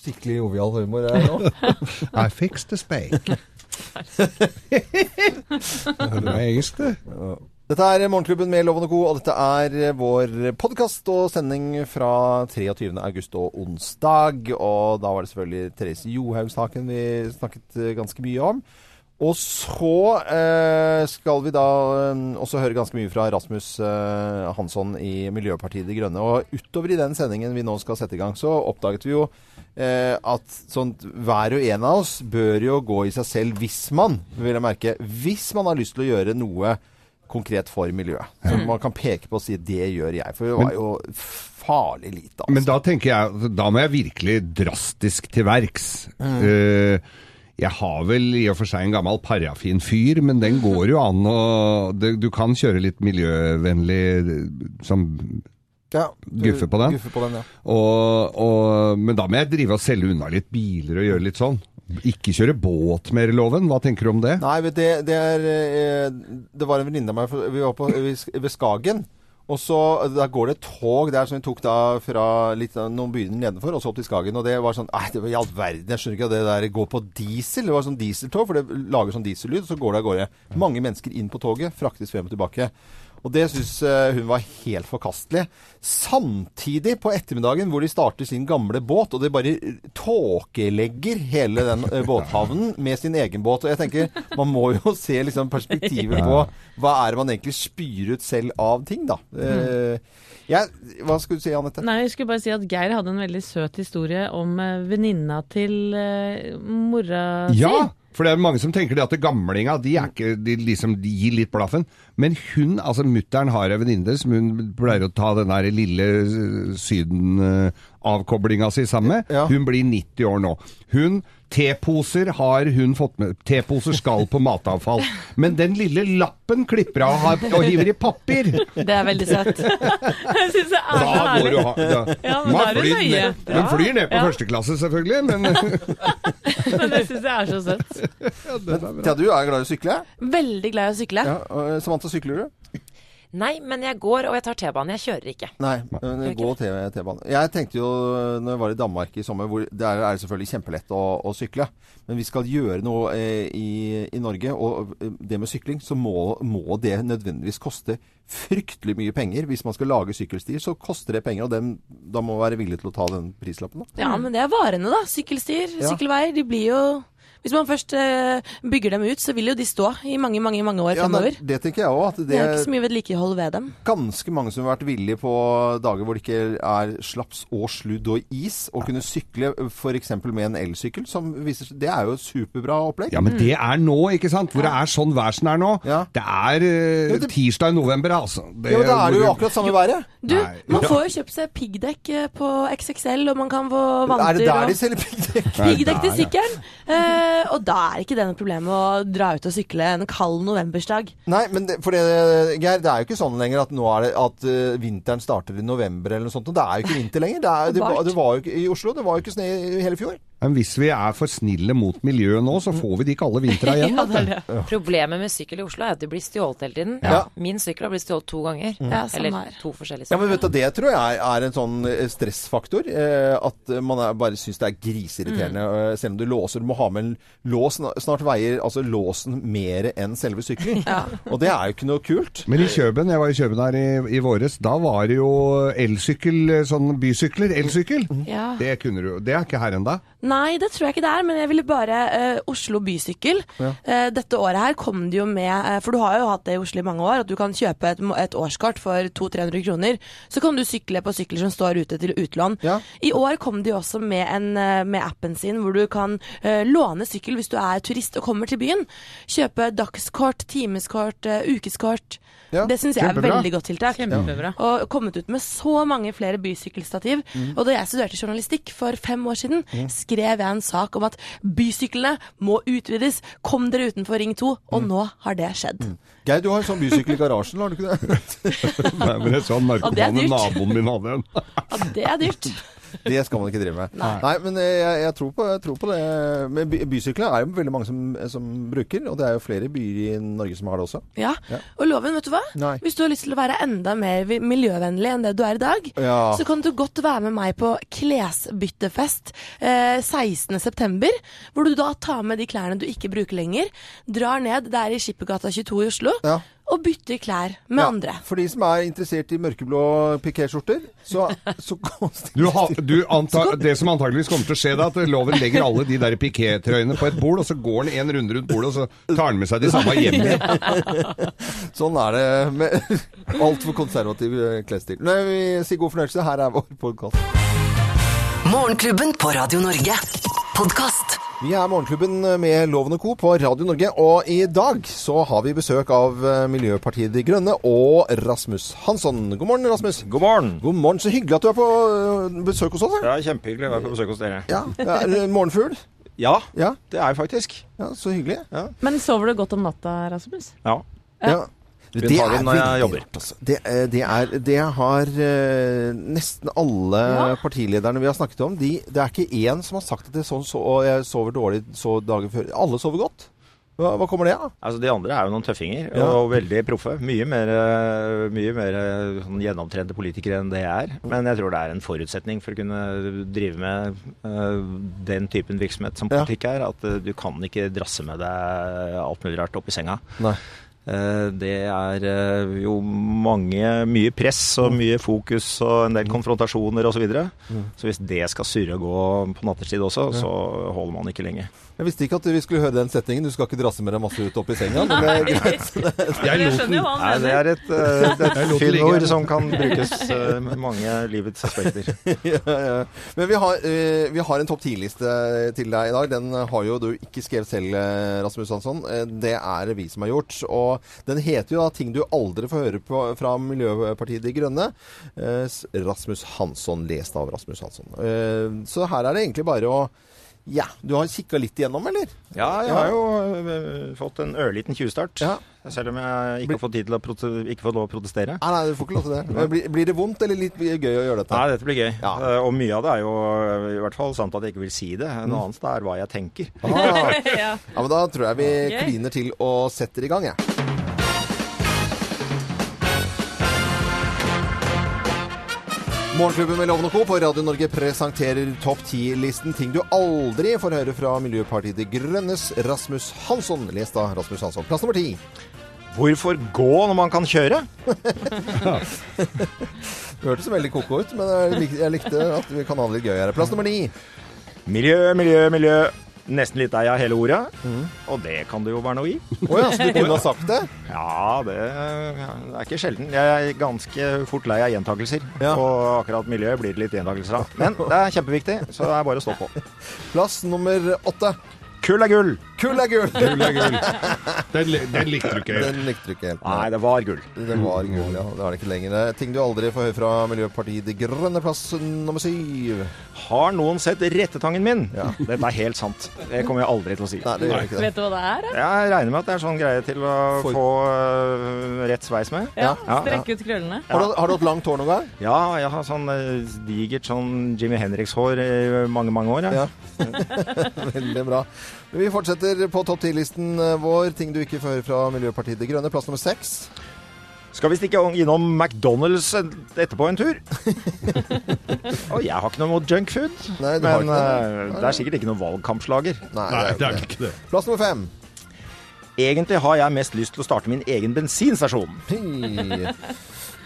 Skikkelig jovial humor her nå. I fixed the spake. det er engelsk, det. Dette er Morgenklubben med Loven og Co., og dette er vår podkast og sending fra 23. august og onsdag. Og da var det selvfølgelig Therese Johaug-saken vi snakket eh, ganske mye om. Og så eh, skal vi da eh, også høre ganske mye fra Rasmus eh, Hansson i Miljøpartiet De Grønne. Og utover i den sendingen vi nå skal sette i gang, så oppdaget vi jo eh, at sånt, hver og en av oss bør jo gå i seg selv hvis man, vil jeg merke, hvis man har lyst til å gjøre noe konkret for miljøet. Så man kan peke på og si 'det gjør jeg'. For det var jo farlig lite. Altså. Men da tenker jeg Da må jeg virkelig drastisk til verks. Eh, jeg har vel i og for seg en gammel parafinfyr, men den går jo an å Du kan kjøre litt miljøvennlig som Ja, Guffe på den? Guffe på den, ja. og, og, Men da må jeg drive og selge unna litt biler og gjøre litt sånn. Ikke kjøre båt mer, Loven. Hva tenker du om det? Nei, det, det er eh, Det var en venninne av meg Vi var på, ved Skagen. Og så da går det et tog der som vi tok da fra litt, noen byer nedenfor og så opp til Skagen. Og det var sånn Nei, det var i all verden. Jeg skjønner ikke at det der går på diesel. Det var sånn dieseltog, for det lager sånn diesellyd, og så går det av gårde. Mange mennesker inn på toget, fraktes frem og tilbake. Og det syns hun var helt forkastelig. Samtidig på ettermiddagen hvor de starter sin gamle båt, og de bare tåkelegger hele den eh, båthavnen med sin egen båt. Og jeg tenker, man må jo se liksom perspektivet på hva er det man egentlig spyr ut selv av ting, da. Eh, jeg, hva skulle du si, Anette? Nei, jeg skulle bare si at Geir hadde en veldig søt historie om eh, venninna til eh, mora si. Ja! For det er mange som tenker at gamlinga de, ikke, de, liksom, gir litt blaffen. Men hun, altså mutter'n har en venninne som hun pleier å ta den der lille eh, Syden-avkoblinga si sammen med. Ja. Hun blir 90 år nå. Hun Teposer har hun fått med. Teposer skal på matavfall. Men den lille lappen klipper av har- og hiver i papir. Det er veldig søtt. jeg syns det er så Da går du herlig. ha, da, Ja, men Man flyr ned, man flyr ned på Ja. første klasse, selvfølgelig, men Men det syns jeg er så søtt. Ja, du er glad i å sykle? Veldig glad i å sykle. Ja, og Samantha, sykler du? Nei, men jeg går, og jeg tar T-banen. Jeg kjører ikke. Nei, men gå T- T-bane. Jeg tenkte jo når jeg var i Danmark i sommer, hvor der er det selvfølgelig kjempelett å, å sykle. Men vi skal gjøre noe eh, i, i Norge, og eh, det med sykling, så må, må det nødvendigvis koste fryktelig mye penger. Hvis man skal lage sykkelstier, så koster det penger, og dem, da må man være villig til å ta den prislappen. Da. Ja, men det er varene, da. Sykkelstier, Ja. sykkelveier. De blir jo Hvis man først eh, bygger dem ut, så vil jo de stå i mange, mange mange år Ja, fremover. det, det tenker jeg òg. At Det det er ikke så mye vedlikehold ved dem. ganske mange som har vært villige på dager hvor det ikke er slaps og sludd og is, å kunne sykle f.eks. med en elsykkel. Viser, det er jo et superbra opplegg. Ja, men det er nå, ikke sant? Hvor det er sånn vær som det er nå. Ja. Det er uh, tirsdag i november, altså. Det, Ja, men Da er det jo akkurat samme været. Du, Nei. man får jo kjøpt seg piggdekk eh, på XXL, og man kan få vanter Er det der og de selger piggdekk? piggdekk til sykkelen. ja. Eh, og da er ikke det noe problem å dra ut og sykle en kald novembersdag. Nei, men det, for det, Geir, det er jo ikke sånn lenger at nå er det at eh, vinteren starter i november eller noe sånt. og Det er jo ikke vinter lenger. Det, er, det var jo ikke i Oslo. Det var jo ikke snø i hele fjor. Men hvis vi er for snille mot miljøet nå, så får vi de kalde vintra igjen. Ja, det det. Problemet med sykkel i Oslo er at de blir stjålet hele tiden. Ja. Min sykkel har blitt stjålet to ganger. Ja, Eller to forskjellige Ja, men vet du, Det tror jeg er en sånn eh, stressfaktor. Eh, at man er, bare syns det er griseirriterende. Mm. Selv om du låser. Du må ha med en lås. Snart veier altså låsen mer enn selve sykkelen. Og det er jo ikke noe kult. Men i Kjøben, jeg var i Kjøben her i, i våres, da var det jo elsykkel, sånn bysykler, elsykkel. Ja. Det kunne du Det er ikke her ennå. Nei, det tror jeg ikke det er, men jeg ville bare uh, Oslo bysykkel. Eh, dette året her kom det jo med uh, For du har jo hatt det i Oslo i mange år, at du kan kjøpe et, et årskort for 200-300 kroner. Så kan du sykle på sykler som står ute til utlån. Ja. I år kom de også med, en, med appen sin, hvor du kan låne sykkel hvis du er turist og kommer til byen. Kjøpe dagskort, timeskort, ukeskort. Ja, det syns jeg er kjempebra. veldig godt tiltak. Kjempebra. Og kommet ut med så mange flere bysykkelstativ. Og da jeg studerte journalistikk for fem år siden, skrev jeg en sak om at bysyklene må utvides. Kom dere utenfor Ring 2. Og nå har det skjedd. Geir, du har en sånn bysykkel i garasjen, har du ikke det? Nei, men jeg sa er narkomane naboen min hadde en. Ja, det er dyrt. Det skal man ikke drive med. Nei, men eh, jeg, jeg, tror på, jeg tror på det. Men by, bysykler er jo veldig mange som, som bruker, og det er jo flere byer i Norge som har det også. Ja. Ja. Og loven, vet du hva? Nei. Hvis du har lyst til å være enda mer miljøvennlig enn det du er i dag, Ja. så kan du godt være med meg på klesbyttefest eh, 16.9. Hvor du da tar med de klærne du ikke bruker lenger, drar ned, det er i Skippergata 22 i Oslo, Ja. Og bytter klær med Ja, andre. For de som er interessert i mørkeblå pikéskjorter, så, så Du, ha, du antar, det som antageligvis kommer til å skje, da, at loven legger alle de der pikétrøyene på et bord, og så går han en runde rundt bordet, og så tar han med seg de samme hjem igjen. Sånn er det med altfor konservativ eh, klesstil. Nei, vi sier god fornøyelse. Her er vår podkast. Morgenklubben på Radio Norge. Podkast. Vi er Morgenklubben med Loven og Co. på Radio Norge, og i dag så har vi besøk av eh, Miljøpartiet De Grønne og Rasmus Hansson. God morgen, Rasmus. God morgen. God morgen. Så hyggelig at du er på eh, besøk hos oss. Er kjempehyggelig å være på besøk hos dere. Ja, ja er du morgenfugl? Ja, Ja, det er jeg faktisk. ja, så hyggelig. Men sover du godt om natta, Rasmus? Ja. Ja. Rundt hagen når jeg jobber. altså. Det, eh, det, er, det har eh, nesten alle Ja. partilederne vi har snakket om. De, det er ikke én som har sagt at det er sånn, så, og jeg sover dårlig så dagen før. Alle sover godt. Hva, hva kommer det av? Altså, de andre er jo noen tøffinger, Ja. og veldig proffe. Mye mer, eh, mye mer sånn gjennomtrente politikere enn det jeg er. Men jeg tror det er en forutsetning for å kunne drive med uh, den typen virksomhet som Ja. politikk er, at uh, du kan ikke drasse med deg alt mulig rart opp i senga. Nei. Eh, Det er eh, jo mange, mye press og mye fokus og en del konfrontasjoner osv. Så, videre. så hvis det skal surre og gå på nattestid også, så holder man ikke lenge. Jeg visste ikke at vi skulle høre den setningen. Du skal ikke drasse med deg masse ut opp i senga. Det er greit. Jeg lot skjønner jo hva Nei, han det er et, eh, et Jeg lot det fint ligge. ord som kan brukes eh, med mange livets aspekter. ja, ja. Men vi har, eh, vi har en topp 10-liste til deg i dag. Den har jo du ikke skrevet selv, eh, Rasmus Hansson. Eh, Det er det vi som har gjort. Og den heter jo da 'Ting du aldri får høre på fra Miljøpartiet De Grønne'. Eh, Rasmus Hansson, lest av Rasmus Hansson. Eh, Så her er det egentlig bare å Ja, du har kikka litt igjennom, eller? Ja, jeg har jo eh, fått en ørliten tjuvstart. Ja. Selv om jeg ikke har fått tid til å prote ikke fått lov å protestere. Nei, nei, du får ikke lov til det. Men Blir, blir det vondt eller litt gøy å gjøre dette? Nei, dette blir gøy. Ja. Eh, Og mye av det er jo i hvert fall sant at jeg ikke vil si det. Mm. Noe annet er hva jeg tenker. Ah, ja. ja, men da tror jeg vi kliner til og setter i gang, jeg. Morgenklubben med Loven og Co. på Radio Norge presenterer topp 10-listen ting du aldri får høre fra Miljøpartiet De Grønnes Rasmus Hansson. Lest av Rasmus Hansson. Plass nummer ti. Hvorfor gå når man kan kjøre? Det hørtes veldig ko-ko ut, men jeg likte at vi kan ha det litt gøy her. Plass nummer ni. Miljø, miljø, miljø. Nesten litt lei av hele ordet. Mm. Og det kan det jo være noe i. Å ja, så du kunne ha sagt det? Ja, det, det er ikke sjelden. Jeg er ganske fort lei av gjentakelser. Ja. Og akkurat miljøet blir det litt gjentakelser av. Men det er kjempeviktig, så det er bare å stå på. Plass nummer åtte. Kull er gull! Kull er gull! Kull er gull. Den, den likte du ikke. Den likte du ikke helt. Nei, det var gull. Det var gull, ja. Det er det ikke lenger. Ting du aldri får høre fra Miljøpartiet De Grønne. Plass nummer syv. Har noen sett rettetangen min? Ja. Dette er helt sant. Det kommer jeg aldri til å si. Nei, det gjør ikke det. Vet du hva det er? da? Jeg regner med at det er sånn greie til å For- få uh, rett sveis med. Ja, Ja, Strekke ut krøllene. Har du, har du hatt langt hår noen gang? Ja, jeg har sånn uh, digert sånn Jimmy Henriks-hår i mange, mange år. Ja. Veldig bra. Vi fortsetter på topp ti-listen vår. Ting du ikke får høre fra Miljøpartiet De Grønne. Plass nummer seks. Skal vi stikke innom McDonald's etterpå en tur? Og jeg har ikke noe mot junkfood, men ikke det. det er sikkert ikke noe valgkampslager. Nei, Nei, det er ikke det. ikke det. Plass nummer fem. Egentlig har jeg mest lyst til å starte min egen bensinstasjon. Hey.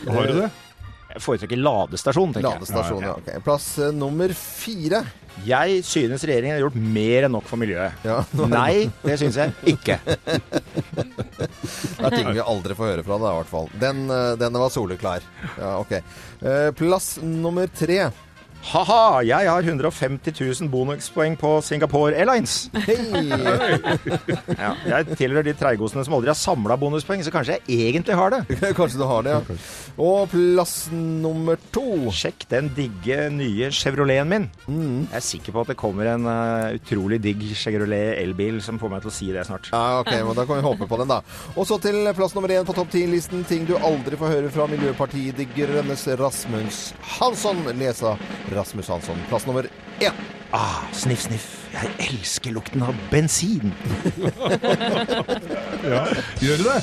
Har du det? Foretrekker ladestasjon, tenker jeg. Ladestasjon, ja. ok. Plass eh, nummer fire. Jeg synes regjeringen har gjort mer enn nok for miljøet. Ja, nå Nei, det synes jeg ikke. Det er ting vi aldri får høre fra deg, i hvert fall. Den, eh, den var soleklar. Ja, ok. Eh, Plass nummer tre. Ha-ha, jeg har 150 000 bonuspoeng på Singapore Airlines. Hei! Ja, jeg tilhører de treigosene som aldri har samla bonuspoeng, så kanskje jeg egentlig har det. Kanskje du har det, ja. Og plass nummer to. Sjekk den digge nye Chevroleten min. Mm. Jeg er sikker på at det kommer en uh, utrolig digg Chevrolet elbil som får meg til å si det snart. Ja, ok, men Da kan vi håpe på den, da. Og så til plass nummer én på topp ti-listen. Ting du aldri får høre fra Miljøpartiet De Grønnes Rasmus Hansson. Lesa Rasmus Hansson. Plass nummer én. Ah, sniff, sniff. Jeg elsker lukten av bensin. Gjør du det?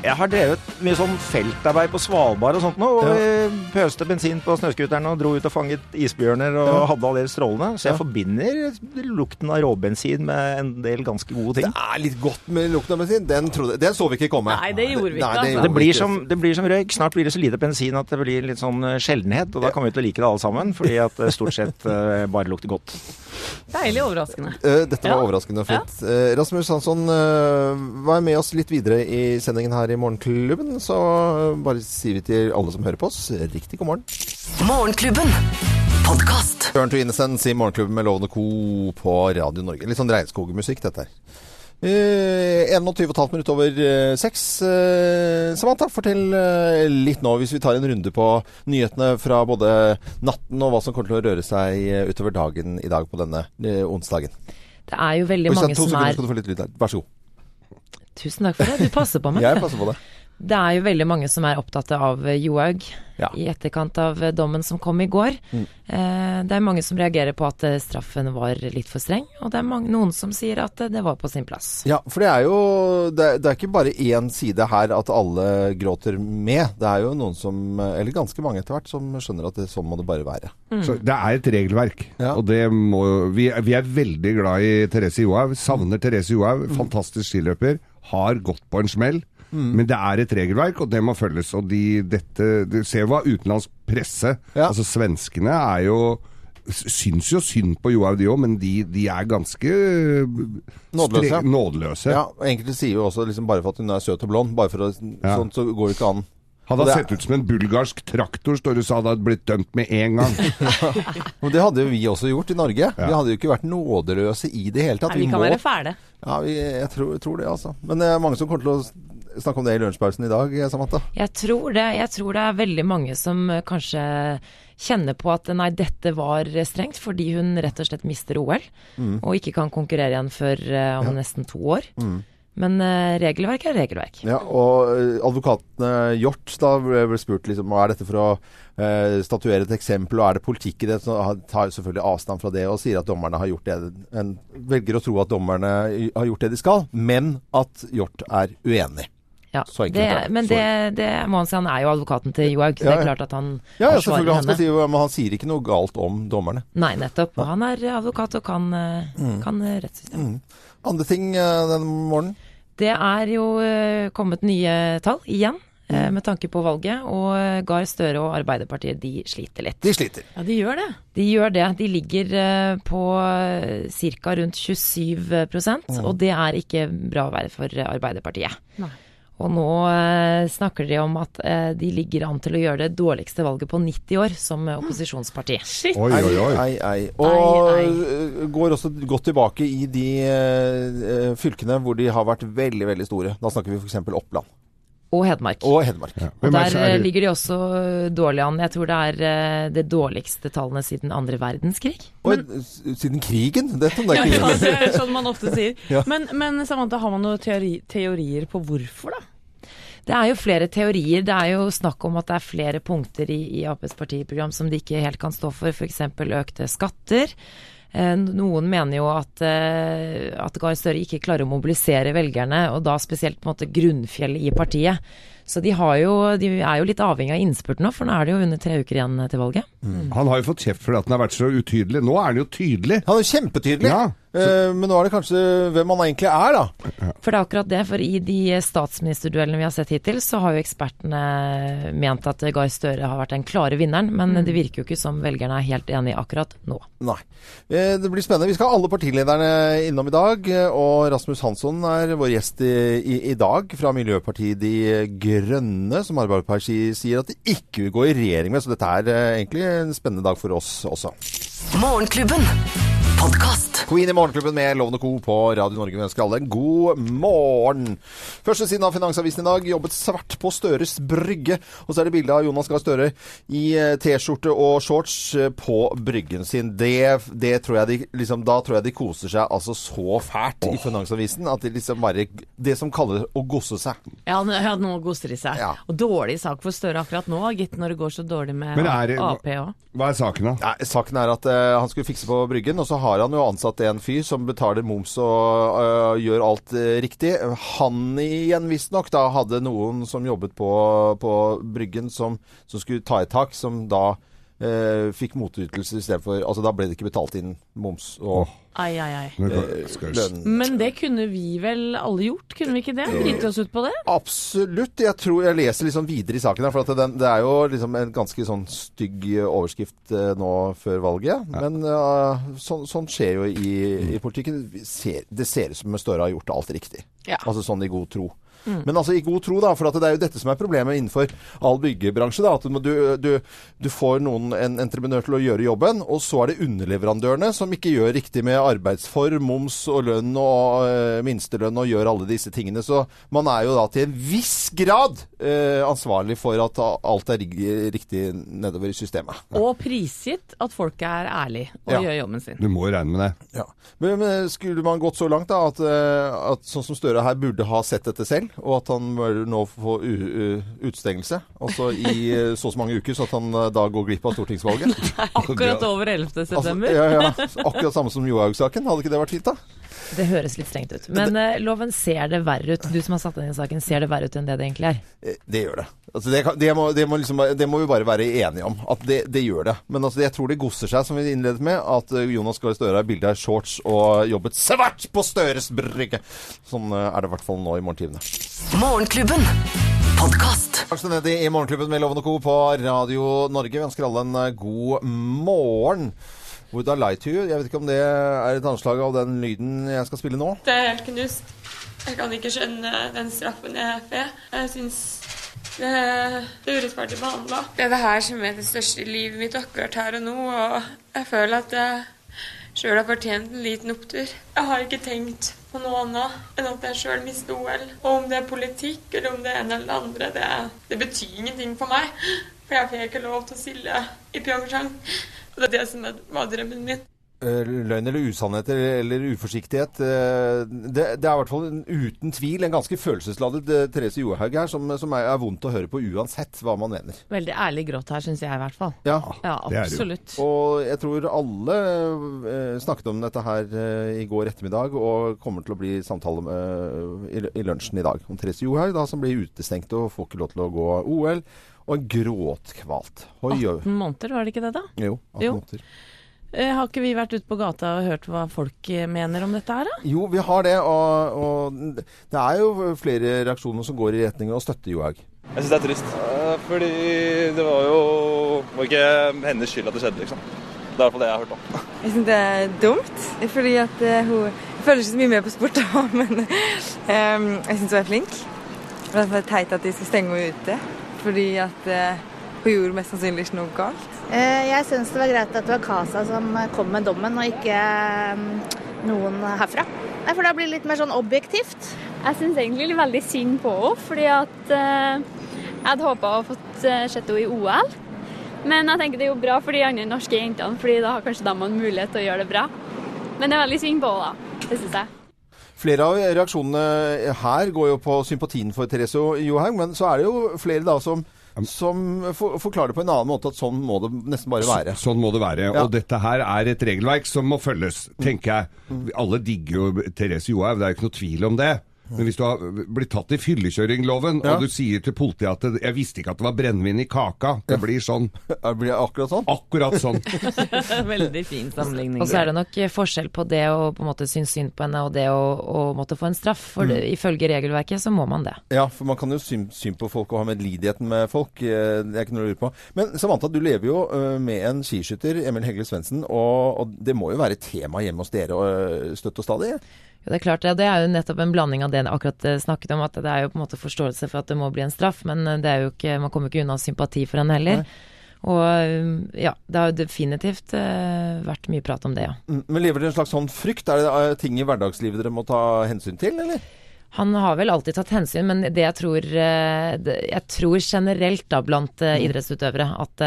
Jeg har drevet mye sånn feltarbeid på Svalbard og sånt nå, og ja. pøste bensin på snøskuteren og dro ut og fanget isbjørner og hadde alle de strålene. Så jeg forbinder lukten av råbensin med en del ganske gode ting. Det er litt godt med lukten av bensin. Den, trodde, den så vi ikke komme. Nei, det gjorde vi ikke, Nei, altså. Det blir, som, det blir som røyk. Snart blir det så lite bensin at det blir litt sånn eh, sjeldenhet. Og da kommer vi til å like det alle sammen, fordi at det stort sett eh, bare lukter godt. Deilig overraskende. Eh, Dette var Ja. overraskende og fint. Eh, Rasmus Hansson, uh, vær med oss litt videre i sendingen her i Morgenklubben. Så bare sier vi til alle som hører på oss, riktig god morgen. Morgenklubben. Podkast. Turn to Innocence i Morgenklubben med Lovende Co. på Radio Norge. Litt sånn regnskogmusikk, dette her. Eh, 21,5 minutter over eh, seks. Eh, Samantha, fortell eh, litt nå, hvis vi tar en runde på nyhetene fra både natten og hva som kommer til å røre seg utover dagen i dag på denne eh, onsdagen. Det er jo veldig Oi, sant, mange to som sekunder er skal du få litt lyd der. Vær så god. Tusen takk for det, du passer på meg. Jeg passer på det. Det er jo veldig mange som er opptatt av eh, Johaug Ja. i etterkant av eh, dommen som kom i går. Mm. Eh, det er mange som reagerer på at straffen var litt for streng, og det er mange, noen som sier at det var på sin plass. Ja, for det er jo Det er, det er ikke bare én side her at alle gråter med. Det er jo noen som, eller ganske mange etter hvert, som skjønner at det, sånn må det bare være. Så det er et regelverk, Ja. og det må vi, vi er veldig glad i Therese Johaug. Savner Therese Johaug. Mm. Fantastisk skiløper. Har gått på en smell. Men det er et regelverk, og det må følges. Og de, dette, du ser hva utenlandsk presse Ja. Altså svenskene er jo Syns jo synd på Johaug, de òg, men de, de er ganske Nådeløse. stre- nådeløse. Ja, Enkelte sier jo også liksom bare for at hun er søt og blond, bare for å, Ja. sånt så går det ikke an. Hadde det han sett ut som en bulgarsk traktor, står det, så hadde han blitt dømt med en gang. Men det hadde jo vi også gjort i Norge. Vi hadde jo ikke vært nådeløse i det hele tatt. Nei, vi kan må- være fæle. Ja, vi, jeg tror, tror det, altså. Men det er mange som kommer til å snakke om det i lunsjpausen i dag, Samantha. Jeg tror det. Jeg tror det er veldig mange som eh, kanskje kjenner på at nei, dette var strengt, fordi hun rett og slett mister OL, og ikke kan konkurrere igjen før eh, om nesten to år. Men eh, regelverk er regelverk. Ja, og eh, advokatene Hjort da ble spurt liksom, er dette for å eh, statuere et eksempel, og er det politikk i det? Så tar selvfølgelig avstand fra det og sier at dommerne har gjort det. En velger å tro at dommerne har gjort det de skal, men at Hjort er uenig. Ja, det, men det, det må han si, han er jo advokaten til Johaug, Ja, Ja, det er klart at han Ja, ja selvfølgelig. Han skal si, men han sier ikke noe galt om dommerne. Nei, nettopp. Han er advokat og kan, eh, Mm. kan rettssystemet. Mm. Andre ting denne morgenen? Det er jo eh, kommet nye tall igjen, eh, med tanke på valget. Og eh, Gahr Støre og Arbeiderpartiet de sliter litt. De sliter. Ja, de gjør det. De gjør det. De ligger på ca. rundt 27 mm. og det er ikke bra å være for Arbeiderpartiet. Nei. Og nå eh, snakker de om at eh, de ligger an til å gjøre det dårligste valget på 90 år som eh, opposisjonsparti. Shit. Oi, oi, oi. Ei, ei. Og Ei, ei. går også godt tilbake i de eh, fylkene hvor de har vært veldig, veldig store. Da snakker vi f.eks. Oppland Og Hedmark. og Hedmark. Ja. Og er der ligger de også dårlig an. Jeg tror det er det dårligste tallene siden andre verdenskrig. Og siden krigen? Det Ja, er ja, krigen. det er sånn man ofte sier. Ja. Men, men Samantha, har man noen teori, teorier på hvorfor, da? Det er jo flere teorier. Det er jo snakk om at det er flere punkter i, i Aps partiprogram som de ikke helt kan stå for, f.eks. økte skatter. Eh, Noen mener jo at, eh, at Gahr Støre ikke klarer å mobilisere velgerne, og da spesielt på en måte grunnfjellet i partiet. Så de, har jo, de er jo litt avhengig av innspurt nå, for nå er det jo under tre uker igjen til valget. Han har jo fått kjeft fordi at han har vært så utydelig. Nå er han jo tydelig. Han er kjempetydelig. Ja. Eh, men nå er det kanskje hvem han egentlig er, da. For det er akkurat det, for i de statsministerduellene vi har sett hittil, så har jo ekspertene ment at Gahr Støre har vært den klare vinneren, men det virker jo ikke som velgerne er helt enige akkurat nå. Nei. Eh, det blir spennende. Vi skal ha alle partilederne innom i dag. Og Rasmus Hansson er vår gjest i, i, i dag fra Miljøpartiet De Grønne, som Arbeiderpartiet sier at de ikke vil gå i regjering med. Så dette er eh, egentlig en spennende dag for oss også. Morgenklubben. Podkast. Queen i Morgenklubben med Lovende Co. på Radio Norge. Vi ønsker alle en god morgen. Første siden av Finansavisen i dag jobbet svart på Støres brygge. Og så er det bilde av Jonas Gahr Støre i eh, T-skjorte og shorts eh, på bryggen sin. Det, det tror jeg de, liksom, da tror jeg de koser seg altså så fælt i Finansavisen at de liksom bare Det som kaller å gosse seg. Ja, nå- ja, nå goster de seg. Ja. Og dårlig sak for Støre akkurat nå, gitt når det går så dårlig med er Ap òg. Hva er saken, da? Ja, saken er at uh, han skulle fikse på bryggen, og så har han jo ansatt en fyr som betaler moms og eh, gjør alt eh, riktig. Han igjen visstnok da hadde noen som jobbet på, på bryggen som, som skulle ta i tak, som da eh, fikk motytelse istedenfor Altså da ble det ikke betalt inn moms og Ai, ai, ai. Men, eh, lønn. Men det kunne vi vel alle gjort, kunne vi ikke det? Drite oss ut på det? Absolutt. Jeg tror jeg leser liksom videre i saken her, for at den, det er jo liksom en ganske sånn stygg overskrift eh, nå før valget. Men uh, sånn, sånn skjer jo i, i politikken. Det ser ut som Støre har gjort alt riktig. Ja. Altså sånn i god tro. Men altså i god tro, da, for at det er jo dette som er problemet innenfor all byggebransje. da, At du, du, du, får noen, en entreprenør til å gjøre jobben, og så er det underleverandørene som ikke gjør riktig med arbeidsform, moms og lønn og øh, minstelønn og gjør alle disse tingene. Så man er jo da til en viss grad øh, ansvarlig for at alt er riktig nedover i systemet. Og prisgitt at folk er ærlige og Ja. gjør jobben sin. du må jo regne med det. Ja. Men, men skulle man gått så langt da, at, øh, at sånn som Støre her burde ha sett dette selv, og at han nå få u, u, utstengelse, altså i øh, så og så mange uker, så at han øh, da går glipp av stortingsvalget? Akkurat over 11. Altså, september. ja, ja. Akkurat samme som Johaug-saken. Hadde ikke det vært fint, da? Det høres litt strengt ut. Men eh, loven ser det verre ut. Du som har satt deg inn i saken, ser det verre ut enn det det egentlig er. Eh, Det gjør det. Altså det, kan, det, må, det, må liksom, det må vi bare være enige om. At det, det gjør det. Men altså jeg tror det gosser seg, som vi innledet med, at eh, Jonas Gahr Støre har bilde av shorts og jobbet svært på Støres brygge. Sånn eh, er det i hvert fall nå i morgentimene. Morgenklubben. Podkast. Dagsnytt i Morgenklubben med Loven og Co. på Radio Norge. Vi ønsker alle en god morgen. Would I lie to you? Jeg vet ikke om det er et anslag av den lyden jeg skal spille nå. Det er helt knust. Jeg kan ikke skjønne den straffen jeg får. Jeg syns det er urettferdig behandla. Det er det her som er det største i livet mitt akkurat her og nå, og jeg føler at jeg sjøl har fortjent en liten opptur. Jeg har ikke tenkt på noe annet enn at jeg sjøl mister OL. Og om det er politikk eller om det er en eller andre, det, det betyr ingenting for meg. For jeg fikk ikke lov til å stille i Pyeongchang. Og det er det som var drømmen min. Eh, løgn eller usannheter eller uforsiktighet. eh, Det, det er i hvert fall uten tvil en ganske følelsesladet eh, Therese Johaug her, som, som er, er vondt å høre på uansett hva man mener. Veldig ærlig gråt her, syns jeg i hvert fall. Ja. Ja, det er det jo. absolutt. Og jeg tror alle eh, snakket om dette her eh, i går ettermiddag, og kommer til å bli samtale med, i, i lunsjen i dag om Therese Johaug, da, som blir utestengt og får ikke lov til å gå OL. Og gråtkvalt. Oi, oi. 18 måneder, var det ikke det da? Jo, 18 Jo. måneder. Eh, har ikke vi vært ute på gata og hørt hva folk eh, mener om dette her, da? Jo, vi har det, og, og det er jo flere reaksjoner som går i retning av å støtte Johaug. Jeg syns det er trist. Eh, Fordi det var jo var ikke hennes skyld at det skjedde, liksom. Det er i hvert fall det jeg har hørt om. Jeg syns det er dumt, fordi at hun Jeg følger ikke så mye med på sport, da, men um, jeg syns hun er flink. Derfor er teit at de skal stenge henne ute, fordi at eh, hun gjorde mest sannsynlig ikke noe galt. Eh, Jeg syns det var greit at det var Casa som kom med dommen, og ikke eh, noen herfra. Nei, For da blir det litt mer sånn objektivt. Jeg syns egentlig veldig synd på henne, fordi at eh, jeg hadde håpa å fått eh, sett henne i OL. Men jeg tenker det er jo bra for de andre norske jentene, fordi da har kanskje de en mulighet til å gjøre det bra. Men det er veldig synd på henne, da. Det syns jeg. Flere av reaksjonene her går jo på sympatien for Therese Johaug, men så er det jo flere da som, som for, forklarer på en annen måte at sånn må det nesten bare være. Så, sånn må det være. Ja. Og dette her er et regelverk som må følges, tenker jeg. Alle digger jo Therese Johaug, det er jo ikke noe tvil om det. Men hvis du har blitt tatt i fyllekjøringloven, Ja. og du sier til politiet at 'jeg visste ikke at det var brennevin i kaka', det blir sånn. Det blir akkurat sånn. Akkurat sånn. Veldig fin sammenligning. Og så er det nok forskjell på det å på en måte synes synd på henne og det å, å måtte få en straff. For mm. ifølge regelverket så må man det. Ja, for man kan jo synes synd på folk og ha medlidigheten med folk. eh, Det er ikke noe å lure på. Men Samantha, du lever jo eh, med en skiskytter, Emil Hegle Svendsen, og, og det må jo være tema hjemme hos dere eh, støtt og stadig? Jo, det er klart, ja, det er jo nettopp en blanding av det jeg akkurat eh, snakket om, at det er jo på en måte forståelse for at det må bli en straff, men eh, det er jo ikke, man kommer ikke unna sympati for henne heller. Og eh, ja, det har jo definitivt uh, vært mye prat om det, ja. Mm, Men lever dere en slags sånn frykt? Er det ting i hverdagslivet dere må ta hensyn til, eller? Han har vel alltid tatt hensyn, men det jeg tror, uh, det- jeg tror generelt da blant uh, idrettsutøvere at,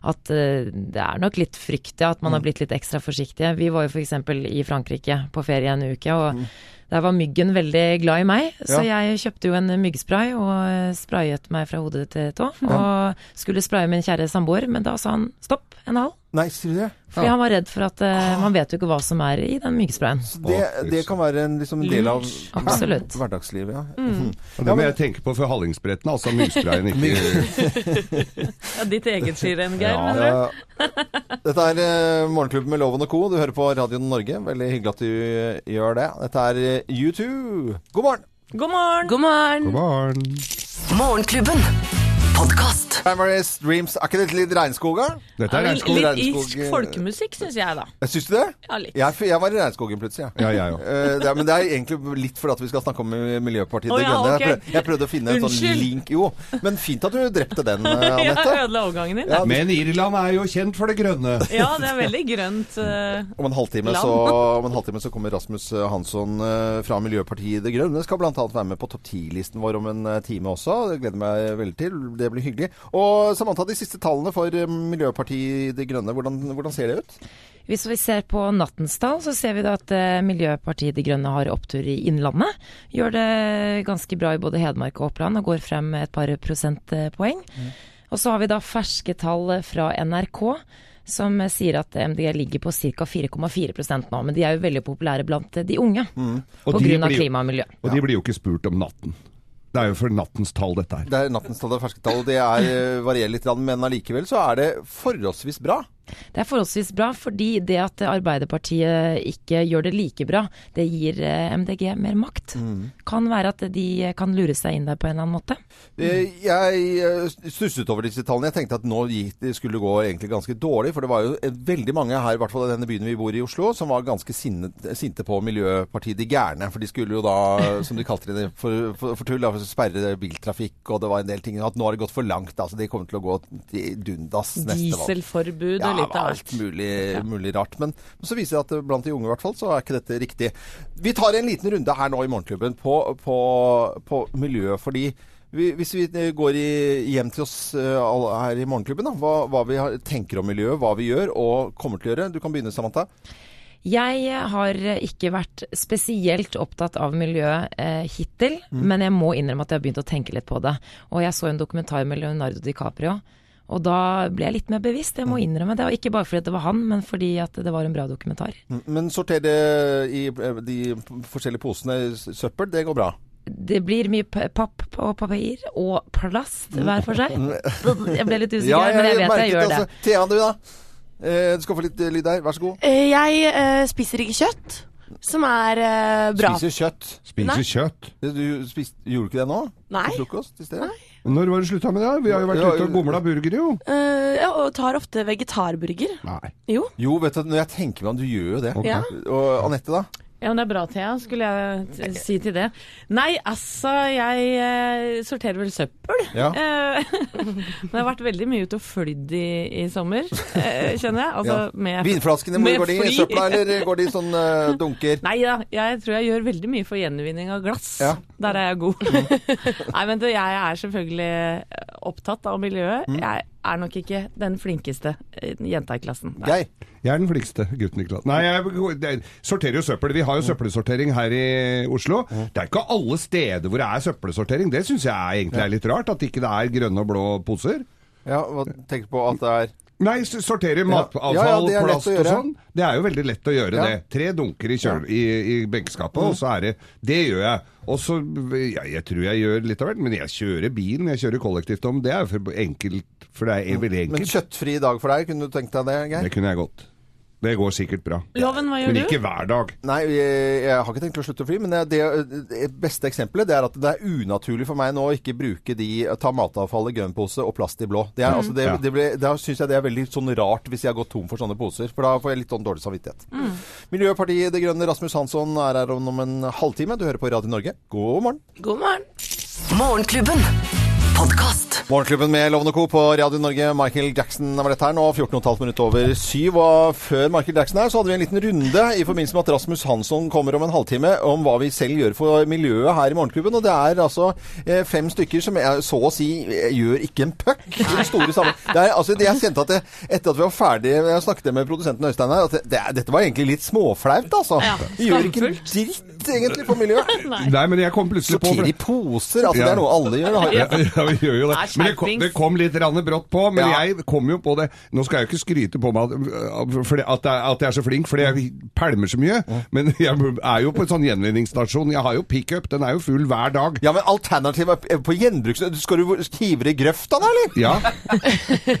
at eh, det er nok litt frykt, ja. At man har blitt litt ekstra forsiktige. Vi var jo f.eks. i Frankrike på ferie en uke, og der var myggen veldig glad i meg. Så jeg kjøpte jo en myggspray og eh, sprayet meg fra hodet til tå. Og skulle spraye min kjære samboer, men da sa han stopp, en halv. Nei, sier du det? Fordi han var redd for at uh, man vet jo ikke hva som er i den myggsprayen. Det, det kan være en, liksom, en del av Absolutt. hverdagslivet, ja. Mm. Mhm. Og det må jeg tenke på for Hallingsbretten, altså myggsprayen ikke Ja, ditt eget skirenn, Geir, Ja, mener du? ja. Dette er uh, Morgenklubben med Loven og Co. Du hører på Radio Norge. Veldig hyggelig at du uh, gjør det. Dette er eh, U2. God morgen! God morgen! God morgen! God morgen. Morgenklubben. Podkast. Everest Dreams. Er ikke dette litt regnskog, da? Dette er Ja, regnskog. litt irsk eh, folkemusikk, syns jeg, da. Syns du det? Ja, litt. Jeg, jeg var i regnskogen plutselig, ja. Ja, jeg òg. Eh, det er, men det er egentlig litt fordi at vi skal snakke om Miljøpartiet Å, De ja, Grønne. ok. Jeg, prøvde, jeg prøvde å finne en sånn link Jo, men fint at du drepte den, eh, Jeg Anette. ødela overgangen din. Ja, Men Irland er jo kjent for det grønne. Ja, det er veldig grønt. eh, Om en, halvtime Land. så, om en halvtime så kommer Rasmus Hansson eh, fra Miljøpartiet De Grønne. Skal bl.a. være med på topp 10-listen vår om en eh, time også. Det gleder jeg meg veldig til. Det blir hyggelig. Og Samantha, de siste tallene for eh, Miljøpartiet De Grønne, hvordan, hvordan ser det ut? Hvis vi ser på nattens tall, så ser vi da at eh, Miljøpartiet De Grønne har opptur i Innlandet. Gjør det ganske bra i både Hedmark og Oppland og går frem med et par prosentpoeng. Og så har vi da ferske tall fra NRK. Som sier at MDG ligger på ca. 4,4% nå, men de er jo veldig populære blant de unge. mm. Av klima og miljø. Og de blir jo ikke spurt om natten. Det er jo for nattens tall, dette her. Det er nattens tall og ferske tall. Det er, eh, varierer litt, men allikevel så er det forholdsvis bra. Det er forholdsvis bra, fordi det at Arbeiderpartiet ikke gjør det like bra, det gir eh, MDG mer makt. Kan være at de kan lure seg inn der på en eller annen måte. Eh, Jeg eh, stusset over disse tallene. Jeg tenkte at nå skulle det gå egentlig ganske dårlig. For det var jo veldig mange her, i hvert fall i denne byen vi bor i, Oslo, som var ganske sinte på Miljøpartiet De Gærne. For de skulle jo da, som de kalte det, for, for, for tull, sperre biltrafikk, og det var en del ting. At nå har det gått for langt. Altså, de kommer til å gå til dundas neste valg. Dieselforbud Ja, og litt av alt alt. mulig, mulig rart. Men, men så viser det at blant de unge i hvert fall, så er ikke dette riktig. Vi tar en liten runde her nå i Morgenklubben på, på, på miljøet, Fordi vi, hvis vi eh, går i, hjem til oss eh, alle her i Morgenklubben, da, hva, hva vi har, tenker om miljøet, hva vi gjør og kommer til å gjøre. Du kan begynne, Samantha. Jeg har ikke vært spesielt opptatt av miljøet eh, hittil, men jeg må innrømme at jeg har begynt å tenke litt på det. Og jeg så en dokumentar med Leonardo DiCaprio, og da ble jeg litt mer bevisst. Jeg må innrømme det. Og ikke bare fordi det var han, men fordi at det var en bra dokumentar. Mm, Men sorter det i eh, de forskjellige posene søppel, det går bra. Det blir mye papp og papir og plast hver for seg. Jeg ble litt usikker, Ja, men jeg vet jeg gjør det. altså. Thea, du da? Eh, du skal få litt eh, lyd der, vær så god. Eh, Jeg spiser ikke kjøtt, som er eh, bra. Spiser kjøtt. Spiser Nei. kjøtt. Du spiste, gjorde du ikke det nå? Nei. Frokost i sted? Når var det slutta med det? Vi har jo vært Ja, ute og gomla burger, jo. Eh, ja, og tar ofte vegetarburger. Nei. Jo. Jo, vet du, når jeg tenker meg om, du gjør jo det. Ok. Ja. Og Anette, da? Ja, men det er bra, Thea, skulle jeg si til det. Nei, altså, jeg eh, sorterer vel søppel. Ja. Eh, men jeg har vært veldig mye ute og flydd i, i sommer, eh, kjenner jeg. Altså, Ja. med, Vinflaskene, med går de i søpla, eller går de i sånn uh, dunker? Nei da, jeg tror jeg gjør veldig mye for gjenvinning av glass. Ja. Der er jeg god. Nei, men du, jeg er selvfølgelig opptatt av miljøet. Mm. Jeg er nok ikke den flinkeste eh, jenta i klassen. Nei. Geir? Jeg er den flinkeste gutten i klassen. Nei, jeg, jeg sorterer jo søppel. Vi har jo søppelsortering her i Oslo. Det er ikke alle steder hvor det er søppelsortering. Det syns jeg egentlig er litt rart. At ikke det er grønne og blå poser. Ja, hva tenker du på at det er Nei, sortere matavfall, Ja, ja, plast og sånn. Det er jo veldig lett å gjøre Ja. det. Tre dunker i, kjøl, i, i benkeskapet, og så er det Det gjør jeg. Og så ja, Jeg tror jeg gjør litt av hvert, men jeg kjører bilen, jeg kjører kollektivt om. Det er for enkelt, for det er veldig Men kjøttfri dag for deg, kunne du tenkt deg det, Geir? Det kunne jeg godt. Det går sikkert bra. Loven, hva gjør Men du? ikke hver dag. Nei, jeg, jeg har ikke tenkt å slutte å fly, men det, det beste eksempelet det er at det er unaturlig for meg nå å ikke bruke de ta matavfall i grønnpose og plast i blå. Det er, altså, det, Ja. det ble, da syns jeg det er veldig sånn rart hvis jeg har gått tom for sånne poser, for da får jeg litt sånn dårlig samvittighet. Miljøpartiet De Grønne, Rasmus Hansson er her om en halvtime. Du hører på Radio Norge. God morgen. God morgen. Morgenklubben. Podkast. Morgenklubben med Lovende Co. på Radio Norge. Michael Jackson var dette her nå. 14,5 minutter over syv. Og før Michael Jackson her, så hadde vi en liten runde i forbindelse med at Rasmus Hansson kommer om en halvtime, om hva vi selv gjør for miljøet her i Morgenklubben. Og det er altså eh, fem stykker som jeg så å si eh, gjør ikke en puck i den store sammen. Det er, altså, det jeg kjente at det, etter at vi var ferdige, jeg snakket med produsenten Øystein her, at det, det, dette var egentlig litt småflaut, altså. Ja, gjør ikke en skamfullt. Dritt egentlig for miljøet. Nei, men jeg kom plutselig på Sortere i poser, altså det er noe alle gjør. Ja, ja, vi gjør jo det. Men det kom, det kom litt brått på. Men Ja. jeg kom jo på det Nå skal jeg jo ikke skryte på meg at, at, jeg, at jeg er så flink, fordi jeg pælmer så mye. Men jeg er jo på en sånn gjenvinningsstasjon. Jeg har jo pickup. Den er jo full hver dag. Ja, men alternativet er på gjenbruks... Skal du hive det i grøfta da, eller? Ja.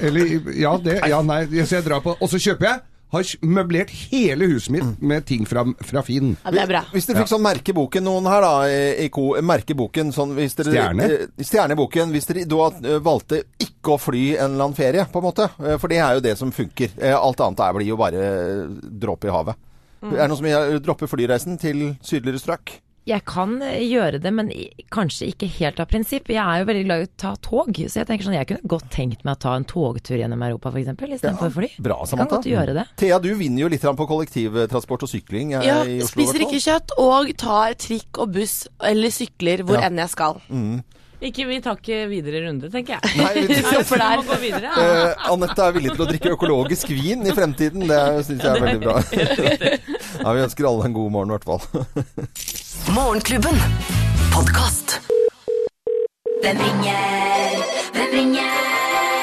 Eller Ja, det Ja, nei. Så jeg drar på Og så kjøper jeg. Har møblert hele huset mitt med ting fra, fra Finn. Ja, det er bra. Hvis dere fikk sånn merkeboken noen her da, i merke boken sånn hvis dere, Stjerne? eh, Stjerneboken. Hvis dere da eh, valgte ikke å fly en eller annen ferie, på en måte. Eh, For det er jo det som funker. Alt annet er, blir jo bare dråpe i havet. Mm. Er det noen som dropper droppe flyreisen til sydligere strøk? Jeg kan eh, gjøre det, men kanskje ikke helt av prinsipp. Jeg er jo veldig glad i å ta tog, så jeg tenker sånn, jeg kunne godt tenkt meg å ta en togtur gjennom Europa f.eks. istedenfor fly. Bra, Jeg kan godt gjøre det. Thea, du vinner jo litt på kollektivtransport og sykling eh, Ja, i Oslo. spiser ikke kjøtt og tar trikk og buss eller sykler hvor Ja. enn jeg skal. Ikke, vi tar ikke videre runde, tenker jeg. Nei, vi- Ja, må gå videre. Ja. Eh, Anette er villig til å drikke økologisk vin i fremtiden. Det syns jeg er veldig bra. Ja, Vi ønsker alle en god morgen, i hvert fall. Morgenklubben. Podkast. Hvem ringer? Hvem ringer?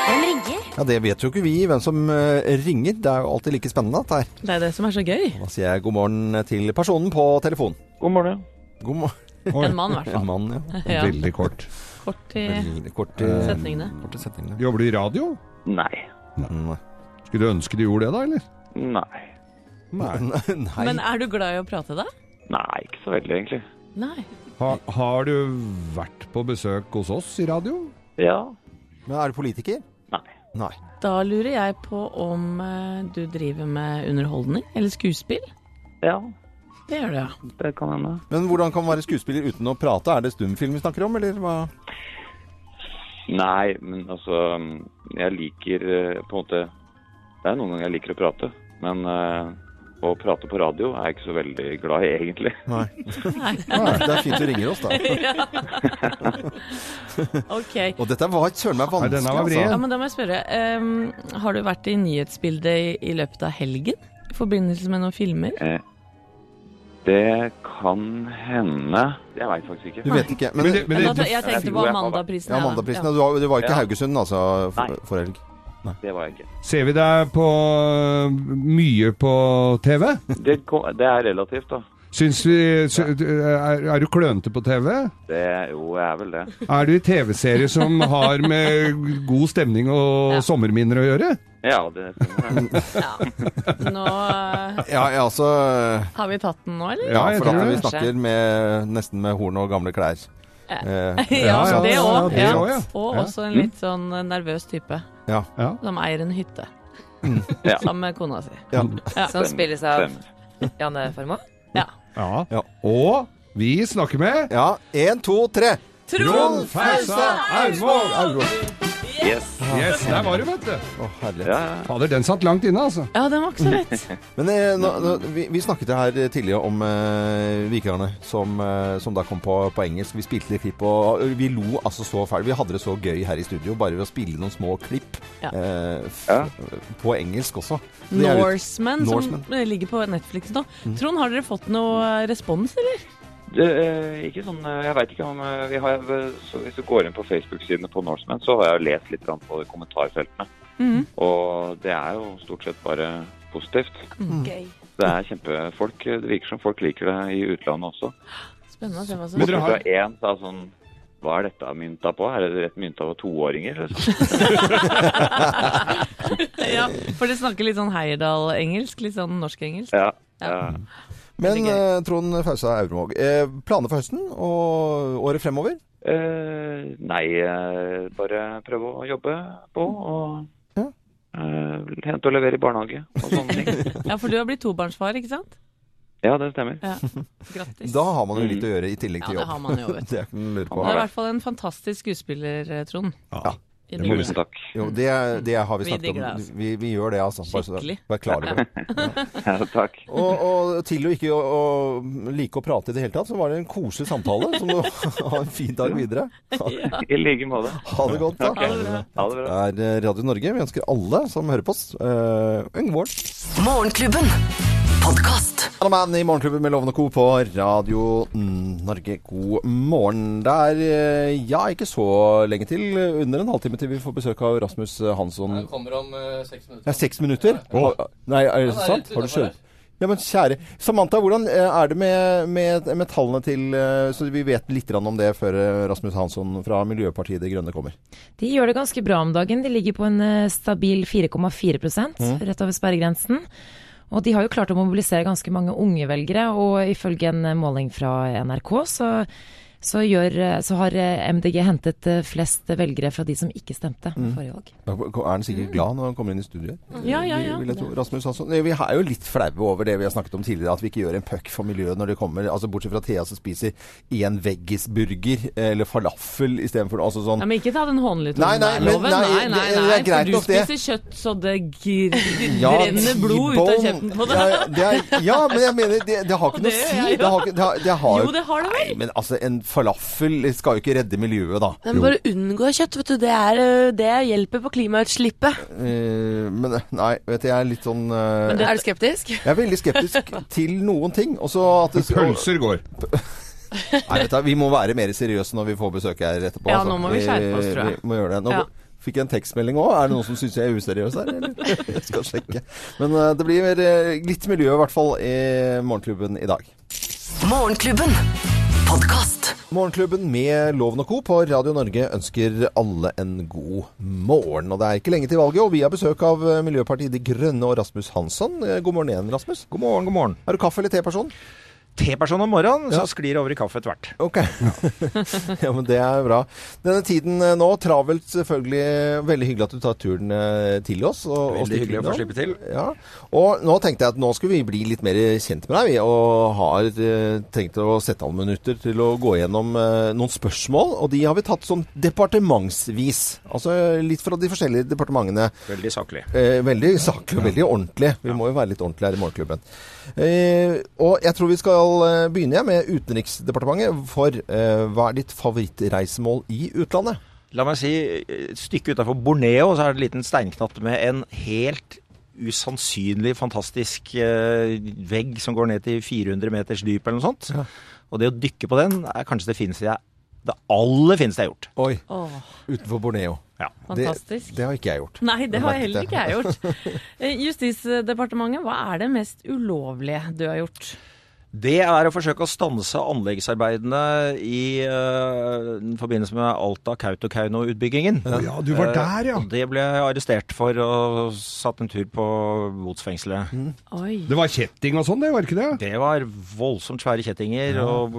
Hvem ringer? Ja, Det vet jo ikke vi, hvem som eh, ringer. Det er jo alltid like spennende, dette her. Det er det som er så gøy. Da sier jeg god morgen til personen på telefon. God morgen. God morgen. En mann, i hvert fall. En mann, ja. Ja. Veldig kort. Kort i Veldig kort i setningene. Korte setningene. Jobber du i radio? Nei. Nei. Skulle du ønske du gjorde det, da, eller? Nei. Nei. Men er du glad i å prate, da? Nei, ikke så veldig, egentlig. Nei. Ha, har du vært på besøk hos oss i radio? Ja. Men er du politiker? Nei. Nei. Da lurer jeg på om eh, du driver med underholdning eller skuespill? Ja, Det gjør du, ja. det kan hende. Men hvordan kan man være skuespiller uten å prate? Er det stumfilm vi snakker om, eller hva? Nei, men altså Jeg liker eh, på en måte Det er noen ganger jeg liker å prate, men eh, å prate på radio er jeg ikke så veldig glad i, egentlig. Nei. Nei. Det er fint du ringer oss, da. Ok. Og dette var søren meg vanskelig, var. Ja, altså. men da må jeg spørre. Um, har du vært i nyhetsbildet i, i løpet av helgen? I forbindelse med noen filmer? Eh, det kan hende Jeg veit faktisk ikke. Du vet ikke. Men, Men det- men Men det- jeg tenkte på Amandaprisen. ja, da. Ja. Du, var- du var ikke i Ja. Haugesund, altså, for, for helg? Det var jeg ikke. Ser vi deg på mye på TV? Det, det er relativt, da. Syns vi sy- er, er du klønete på TV? Det, jo, jeg er vel det. Er du i TV-serie som har med god stemning og Ja. sommerminner å gjøre? Ja, det stemmer. Nå eh, Ja, ja, altså har vi tatt den nå, eller? Ja, for at vi snakker med, nesten med horn og gamle klær. Ja. Eh, Ja, ja, det òg. Ja, ja. Og også en litt sånn nervøs type ja. Ja. som eier en hytte. Ja. Sammen med kona si. ja. Ja. Som spilles av Janne Formoe. ja. Ja. Ja. Og vi snakker med ja. Én, to, tre. Trond Fausa Aurvåg! Yes. Yes, der var du, vet du. Å, herlighet. Ja, ja. Fader, den satt langt inne, altså. ja, den var ikke så lett. Men eh, nå, nå, vi, vi snakket her tidligere om eh, Vikerne, som, eh, som da kom på, på engelsk. Vi spilte litt klipp, og vi lo altså så fælt. Vi hadde det så gøy her i studio bare ved å spille noen små klipp Ja. eh, f Ja. på engelsk også. Norseman, som ligger på Netflix nå. Trond, har dere fått noe respons, eller? Det, eh, ikke sånn, eh, jeg veit ikke om eh, vi har, så Hvis du går inn på Facebook-sidene på Norseman, så har jeg lest litt på kommentarfeltene. Mm. Og det er jo stort sett bare positivt. Gøy. Det er kjempefolk. Det virker som folk liker det i utlandet også. Spennende å se hva som dere har- En sa sånn Hva er dette mynta på? Er det rett mynta på toåringer? Liksom? Ja, for det snakker litt sånn Heyerdahl-engelsk, litt sånn norsk-engelsk. Ja. Ja. ja. Men uh, Trond Fausa Aurvåg, eh, planer for høsten og året fremover? Eh, nei, eh, bare prøve å jobbe på og Ja. eh, hente og levere i barnehage og sånne ting. Ja, for du har blitt tobarnsfar, ikke sant? Ja, det stemmer. Ja. Grattis. Da har man jo litt å gjøre i tillegg til jobb. Ja, det har man jo, vet du. det er ikke noe å lure Du er i hvert fall en fantastisk skuespiller, eh, Trond. Ja, Det må vi det. Jo, det, det har vi snakket vi om. altså. Vi, vi gjør det, altså. Bare så Skikkelig. Vær klar over det. Ja, takk. Og, og til å ikke å, å like å prate i det hele tatt, så var det en koselig samtale. Så må du ha en fin dag videre. I like måte. Ha det godt, da. Okay. Ha det bra. Ha det bra. Det er Radio Norge. Vi ønsker alle som hører på oss, eh, en god morgen. Morgenklubben. Podkast. Anna Man i Morgenklubben med Lovende Co. på Radio Norge. God morgen. Det er eh, ja, ikke så lenge til. Under en halvtime til vi får besøk av Rasmus Hansson. kommer om uh, seks minutter. Ja, seks minutter? Oh. Nei, er det sant? Har du skjønt? Ja, men kjære Samantha, hvordan eh, er det med, med, med tallene til Så vi vet litt om det før Rasmus Hansson fra Miljøpartiet De Grønne kommer. De gjør det ganske bra om dagen. De ligger på en stabil 4,4 Mm. rett over sperregrensen. Og de har jo klart å mobilisere ganske mange unge velgere, og ifølge en måling fra NRK så, så, gjør, eh, så har eh, MDG hentet eh, flest velgere fra de som ikke stemte Mm. forrige valg. Da Er han sikkert glad når han kommer inn i studiet? Ja, ja, ja. Vil jeg tro. Rasmus Hansson. Vi er jo litt flaue over det vi har snakket om tidligere, at vi ikke gjør en puck for miljøet når det kommer altså Bortsett fra Thea som spiser en veggisburger eller falafel istedenfor altså sånn Ja, men ikke ta den hånlige Nei, tonen nei, der, Loven. nei, Nei, nei, nei, nei. For du spiser det. kjøtt så det Ja, renner blod ut av kjeften på deg. Ja, det er, ja, men jeg mener, det, det har ikke noe å si. jo. Det har, det har, Jo, det har det vel. Nei, men altså, en falafel skal jo ikke redde miljøet, da. Men bare unngå kjøtt, vet du. Det, er, øh, det hjelper på klimautslippet. Uh, men nei, vet du, jeg er litt sånn eh, Er du skeptisk? Jeg er veldig skeptisk til noen ting. Også at det Pølser går. Nei, vet du, vi må være mer seriøse når vi får besøk her etterpå. Ja, altså. nå må vi skjerpe oss, tror jeg. Vi må gjøre det. Nå Ja. fikk jeg en tekstmelding òg. Er det noen som syns jeg er useriøs her, eller? Jeg skal sjekke. Men eh, det blir eh, litt miljø i hvert fall i Morgenklubben i dag. Morgenklubben. Podkast. Morgenklubben med Loven og Co. på Radio Norge ønsker alle en god morgen. Og det er ikke lenge til valget, og vi har besøk av Miljøpartiet De Grønne og Rasmus Hansson. Eh, God morgen igjen, Rasmus. God morgen, god morgen. Er du kaffe- eller teperson? Teperson om morgenen, Ja. så sklir det over i kaffe etter hvert. Ok. ja, men det er bra. Denne tiden eh, nå, travelt selvfølgelig. Veldig hyggelig at du tar turen eh, til oss. Og, Veldig og hyggelig å få slippe til. Ja. Og nå tenkte jeg at nå skulle vi bli litt mer kjent med deg, vi. Og har eh, tenkt å sette av minutter til å gå gjennom eh, noen spørsmål. Og de har vi tatt sånn departementsvis. Altså litt fra de forskjellige departementene. Veldig saklig. Eh, veldig saklig og veldig ordentlig. Vi må jo være litt ordentlige her i Morgenklubben. Eh, og jeg tror vi skal eh, begynne med Utenriksdepartementet. For eh, hva er ditt favorittreisemål i utlandet? La meg si, et stykke utafor Borneo så er det en liten steinknatt med en helt usannsynlig fantastisk vegg som går ned til 400 meters dyp eller noe sånt. Og det å dykke på den er kanskje det fineste jeg det aller fineste jeg har gjort. Oi. Åh. Utenfor Borneo. Ja. Fantastisk. Det, det har ikke jeg gjort. Nei, det har heller ikke jeg gjort. Eh, Justisdepartementet, hva er det mest ulovlige du har gjort? Det er å forsøke å stanse anleggsarbeidene i uh, forbindelse med Alta-Kautokeino-utbyggingen. Ja, du var der, ja. Eh, Det ble jeg arrestert for og satt en tur på botsfengselet. Oi. Det var kjetting og sånn, det var ikke det? Det var voldsomt svære kjettinger Ja. og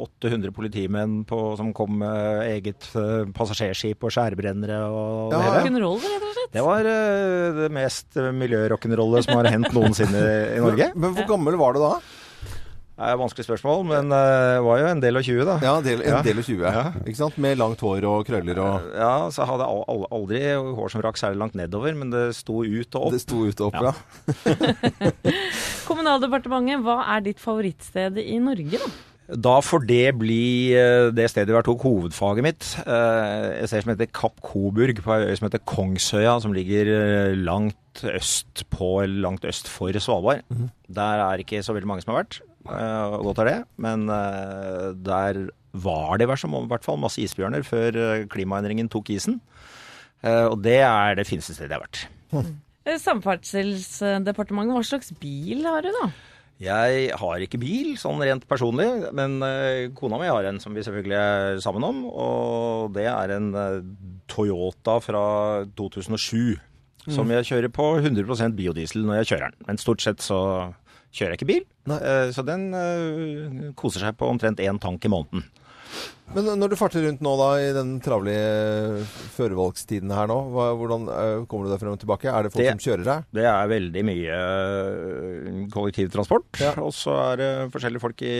800 politimenn på, som kom med eget uh, passasjerskip og skjærbrennere og det hele. Rock'n'roll, rett og slett. Det var uh, det mest miljørock'n'rollet som har hendt noensinne i Norge. Men, men hvor gammel var du da? Det er et vanskelig spørsmål, men det var jo en del av 20, da. Ja, en del, en Ja. del av 20. Ikke sant? Med langt hår og krøller og Ja, så hadde jeg al- aldri hår som rakk særlig langt nedover, men det sto ut og opp. Det sto ut og opp, ja. Kommunaldepartementet, hva er ditt favorittsted i Norge, da? Da får det bli eh, det stedet hvor jeg tok hovedfaget mitt. Jeg Et sted som heter Kapp Koburg på ei øy som heter Kongsøya, som ligger eh, langt øst på, langt øst for Svalbard. Der er ikke så veldig mange som har vært, eh, og godt er det. Men eh, der var det i hvert fall- masse isbjørner før eh, klimaendringen tok isen. Eh, Og det er det fineste stedet jeg har vært. Mm. Samferdselsdepartementet, hva slags bil har du, da? Jeg har ikke bil, sånn rent personlig, men eh, kona mi har en som vi selvfølgelig er sammen om. Og det er en eh, Toyota fra 2007. Som Mm. jeg kjører på 100% biodiesel når jeg kjører den. Men stort sett så kjører jeg ikke bil. Eh, Så den eh, koser seg på omtrent én tank i måneden. Men når du farter rundt nå da i den travle førevalgstiden her nå, hva, hvordan eh, kommer du deg frem og tilbake? Er det folk Det- som kjører deg? Det er veldig mye kollektivtransport. kollektivtransport. Og så er det forskjellige folk i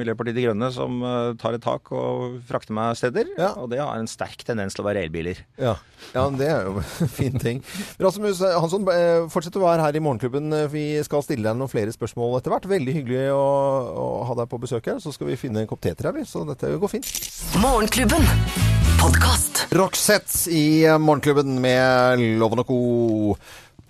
Miljøpartiet De Grønne som tar et tak og frakter meg steder. Og det har en sterk tendens til å være elbiler. Ja. ja, men det er jo en fin ting. Rasmus Hansson, eh, fortsett å være her i Morgenklubben. Vi skal stille deg noen flere spørsmål etter hvert. Veldig hyggelig å, å ha deg på besøk her. Så skal vi finne en kopp te til deg, vi. Så dette går fint. Morgenklubben. Podkast. Roxette i Morgenklubben med Loven og Co.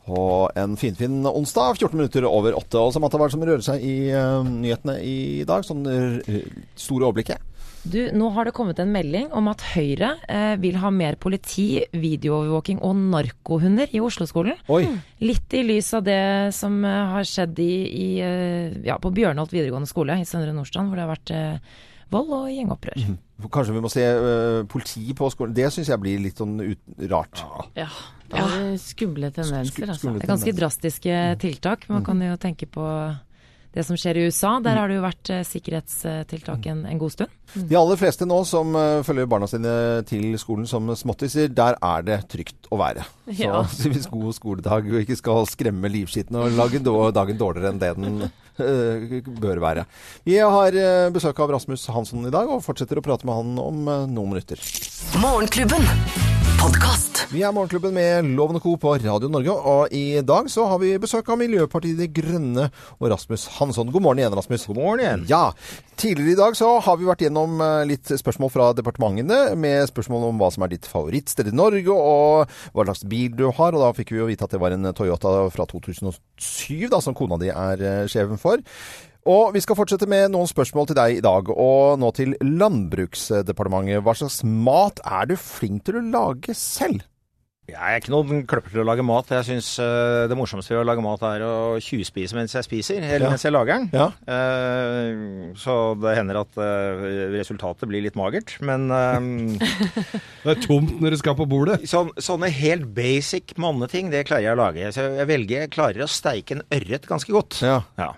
På en finfin onsdag, 14 minutter over åtte. Og Samantha, hva er det som rører seg i uh, nyhetene i dag? Sånn uh, store overblikket? Du, nå har det kommet en melding om at Høyre eh, vil ha mer politi, videoovervåking og narkohunder i Oslo-skolen. Oi. Litt i lys av det som eh, har skjedd i, i, eh, ja, på Bjørnholt videregående skole i Søndre Nordstrand, hvor det har vært eh, vold og gjengopprør. Kanskje vi må se uh, politi på skolen. Det syns jeg blir litt sånn ut, rart. Ja. Det er skumle tendenser, altså. Det er ganske drastiske tiltak. Man kan jo tenke på det som skjer i USA. Der har det jo vært eh, sikkerhetstiltak en, en god stund. De aller fleste nå som eh, følger barna sine til skolen som småttiser, der er det trygt å være. Så Ja. hvis god skoledag ikke skal skremme livskiten og lage dagen dårligere enn det den bør være. Vi har eh, besøk av Rasmus Hansson i dag, og fortsetter å prate med han om eh, noen minutter. Morgenklubben. Podkast. Vi er Morgenklubben med Loven og Co. på Radio Norge, og i dag så har vi besøk av Miljøpartiet De Grønne og Rasmus Hansson. God morgen igjen, Rasmus. God morgen igjen. Ja. Tidligere i dag så har vi vært gjennom eh, litt spørsmål fra departementene, med spørsmål om hva som er ditt favorittsted i Norge, og hva slags bil du har. Og da fikk vi jo vite at det var en Toyota fra 2007, da, som kona di er eh, sjefen for. Og vi skal fortsette med noen spørsmål til deg i dag, og nå til Landbruksdepartementet. Hva slags mat er du flink til å lage selv? Jeg er ikke noen kløpper til å lage mat. Jeg syns det morsomste ved å lage mat er å tjuvspise mens jeg spiser, eller Ja. mens jeg lager den. Ja. Eh, så det hender at eh, resultatet blir litt magert, men eh, Det er tomt når du skal på bordet. Sånn, sånne helt basic manneting, det klarer jeg å lage. Så jeg velger, jeg klarer å steike en ørret ganske godt. Ja. Ja.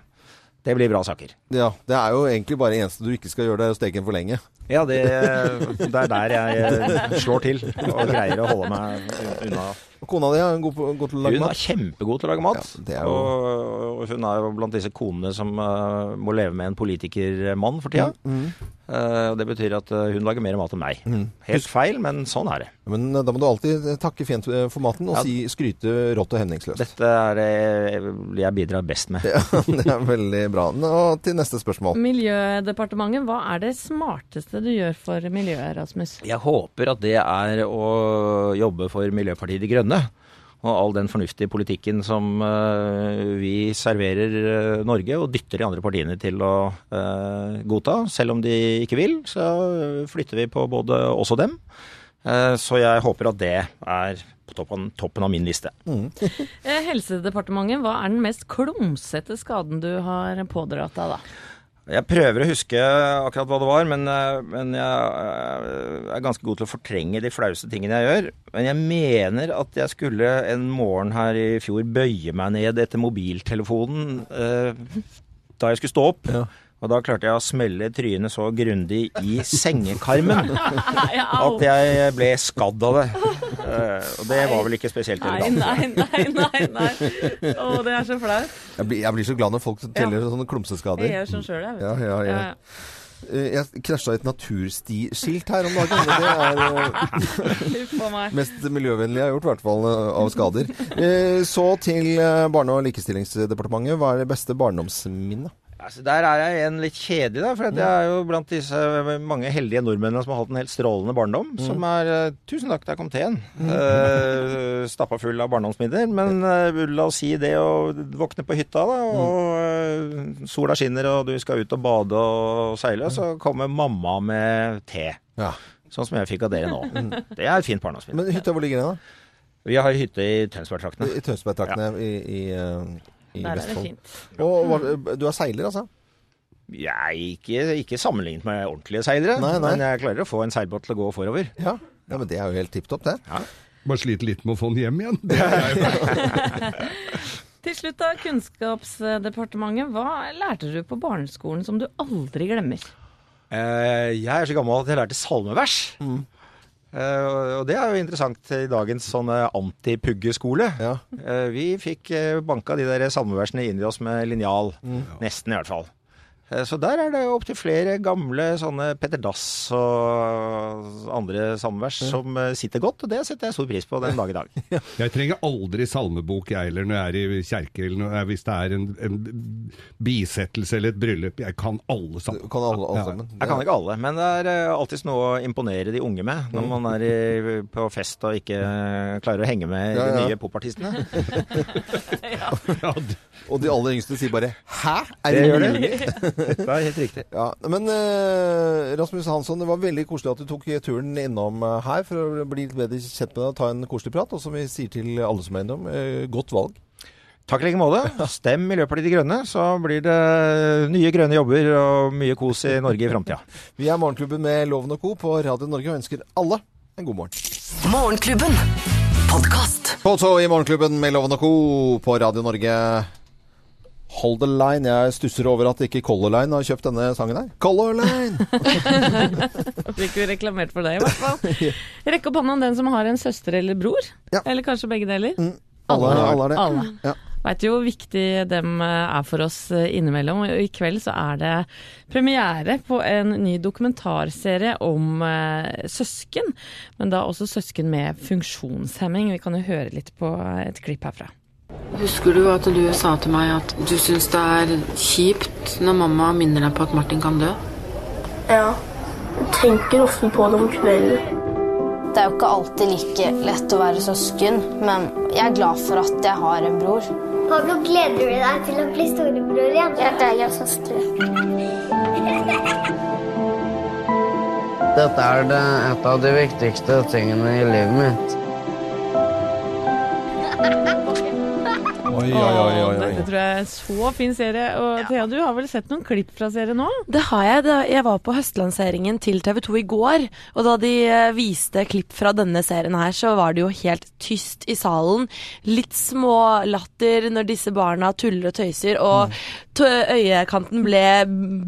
Det blir bra saker. Ja, det er jo egentlig bare eneste du ikke skal gjøre, det er å steke den for lenge. Ja, det, det er der jeg slår til og greier å holde meg unna. Og Kona di er god, god til å lage Hun mat? er kjempegod til å lage mat. Ja, jo- og, og hun er jo blant disse konene som uh, må leve med en politikermann for tida. Mm. Eh, og det betyr at eh, hun lager mer mat enn meg. Mm. Helt feil, men sånn er det. Men eh, da må du alltid takke fint for maten og Ja. si, skryte rått og hemningsløst. Dette er det jeg bidrar best med. Ja, det er veldig bra. Nå til neste spørsmål. Miljødepartementet, hva er det smarteste du gjør for miljøet, Rasmus? Jeg håper at det er å jobbe for Miljøpartiet De Grønne. Og all den fornuftige politikken som eh, vi serverer eh, Norge og dytter de andre partiene til å eh, godta. Selv om de ikke vil, så flytter vi på både oss og dem. Eh, så jeg håper at det er på toppen, toppen av min liste. Mm. Helsedepartementet, hva er den mest klumsete skaden du har pådratt deg, da? Jeg prøver å huske akkurat hva det var, men, eh, men jeg eh, er ganske god til å fortrenge de flaueste tingene jeg gjør. Men jeg mener at jeg skulle en morgen her i fjor bøye meg ned etter mobiltelefonen eh, da jeg skulle stå opp. Og da klarte jeg å smelle trynet så grundig i sengekarmen at jeg ble skadd av det. Eh, og det var vel ikke spesielt Nei, elegant. nei, nei, nei. nei. Å, det er så flaut. Jeg blir, jeg blir så glad når folk teller sånne klumseskader. Jeg gjør sånn sjøl, jeg. vet Ja, ja, ja. Eh, Jeg krasja et naturstiskilt her om dagen. Det er eh, mest miljøvennlige jeg har gjort, i hvert fall av skader. Eh, Så til Barne- og likestillingsdepartementet. Hva er det beste barndomsminnet? Altså, der er jeg en litt kjedelig, da. For jeg er jo blant disse mange heldige nordmennene som har hatt en helt strålende barndom. Som er eh, Tusen takk, der kom teen. Uh, Stappa full av barndomsminner. Men uh, la oss si det å våkne på hytta, da, og uh, sola skinner, og du skal ut og bade og seile, så kommer mamma med te. Ja. Sånn som jeg fikk av dere nå. Det er et fint barndomsminne. Men hytta, hvor ligger den, da? Vi har hytte i Tønsbergtraktene. I Tønsbergtraktene i, i, eh, i Der er det fint. Og hva- du er seiler, altså? Jeg ikke, ikke sammenlignet med ordentlige seilere, Nei, nei. men jeg klarer å få en seilbåt til å gå forover. Ja. ja, men det er jo helt tipp topp, det. Bare sliter litt med å få den hjem igjen. Det er jo Til slutt, da. Kunnskapsdepartementet. Hva lærte du på barneskolen som du aldri glemmer? Eh, jeg er så gammel at jeg lærte salmevers. Eh, og- det er jo interessant i dagens sånne antipuggeskole. Ja. Uh, vi fikk uh, banka de der salmeversene inn i oss med linjal. Nesten, i hvert fall. Eh, Så der er det opptil flere gamle sånne Petter Dass og andre salmevers som eh, sitter godt, og det setter jeg stor pris på den dag i dag. Jeg trenger aldri salmebok, jeg heller, når jeg er i kjerke, eller hvis det er en, en bisettelse eller et bryllup. Jeg kan alle sammen. kan alle, alle sammen. Jeg kan ikke alle, men det er eh, alltids noe å imponere de unge med når man er i, på fest og ikke eh, klarer å henge med Ja, de ja. nye popartistene. Og de aller yngste sier bare 'hæ? Er Det det gjør mulig?' det. Dette er helt riktig. Ja, men eh, Rasmus Hansson, det var veldig koselig at du tok turen innom eh, her for å bli litt bedre kjent med deg og ta en koselig prat. Og som vi sier til alle som er innom, eh, godt valg. Takk i like måte. Stem Miljøpartiet De Grønne, så blir det nye grønne jobber og mye kos i Norge i framtida. Vi er Morgenklubben med Loven og Co. på Radio Norge og ønsker alle en god morgen. Morgenklubben. Podkast. Påtå i Morgenklubben med Loven og Co. på Radio Norge. Hold the line. Jeg stusser over at ikke Color Line har kjøpt denne sangen her. Color Line! Fikk jo reklamert for det, i hvert fall. Rekk opp hånda den som har en søster eller bror. Ja. Eller kanskje begge deler. Alle, alle er det. Alle. Ja. Veit jo hvor viktig dem eh, er for oss eh, innimellom. Og i kveld så er det premiere på en ny dokumentarserie om eh, søsken. Men da også søsken med funksjonshemming. Vi kan jo høre litt på et klipp herfra. Husker du at du sa til meg at du syns det er kjipt når mamma minner deg på at Martin kan dø? Ja. Jeg tenker ofte på det om kvelden. Det er jo ikke alltid like lett å være søsken, men jeg er glad for at jeg har en bror. Pablo, gleder du deg til å bli storebror igjen. Ja, det er jeg søstre. Dette er det, et av de viktigste tingene i livet mitt. Oi, oi, oi, oi, Dette tror jeg er en så fin serie. Og Thea, du har vel sett noen klipp fra serien nå? Det har jeg. Jeg var på høstlanseringen til TV 2 i går, og da de eh, viste klipp fra denne serien her, så var det jo helt tyst i salen. Litt smålatter når disse barna tuller og tøyser, og øyekanten ble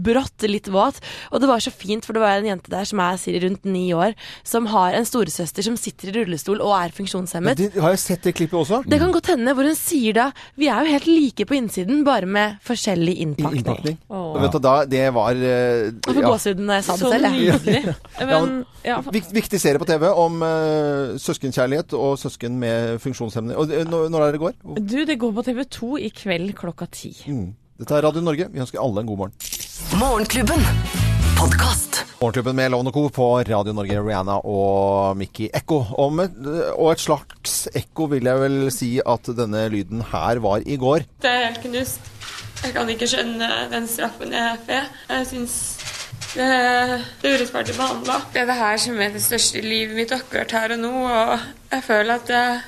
brått litt våt. Og det var så fint, for det var en jente der som er Siri rundt ni år, som har en storesøster som sitter i rullestol og er funksjonshemmet. Det, har jeg sett det klippet også? Det kan godt hende, hvor hun sier da Vi er jo helt like på innsiden, bare med forskjellig innpakning. Innpakning. Og vet du, da, det var uh, Jeg får gåsehud når jeg sa det selv. nydelig. Ja, Men, ja, viktig serie på TV om uh, søskenkjærlighet og søsken med funksjonshemning. Og eh, når, når er det det går? du, det går på TV 2 i kveld klokka ti. Mm. Dette er Radio Norge. Vi ønsker alle en god morgen. Morgenklubben. Podkast. Morgenklubben med Lovende Co. på Radio Norge, Rihanna og Mickey Ekko. Og, og et slags ekko vil jeg vel si at denne lyden her var i går. Det er helt knust. Jeg kan ikke skjønne den straffen jeg får. Jeg syns det er urettferdig behandla. Det er det her som er det største i livet mitt akkurat her og nå, og jeg føler at jeg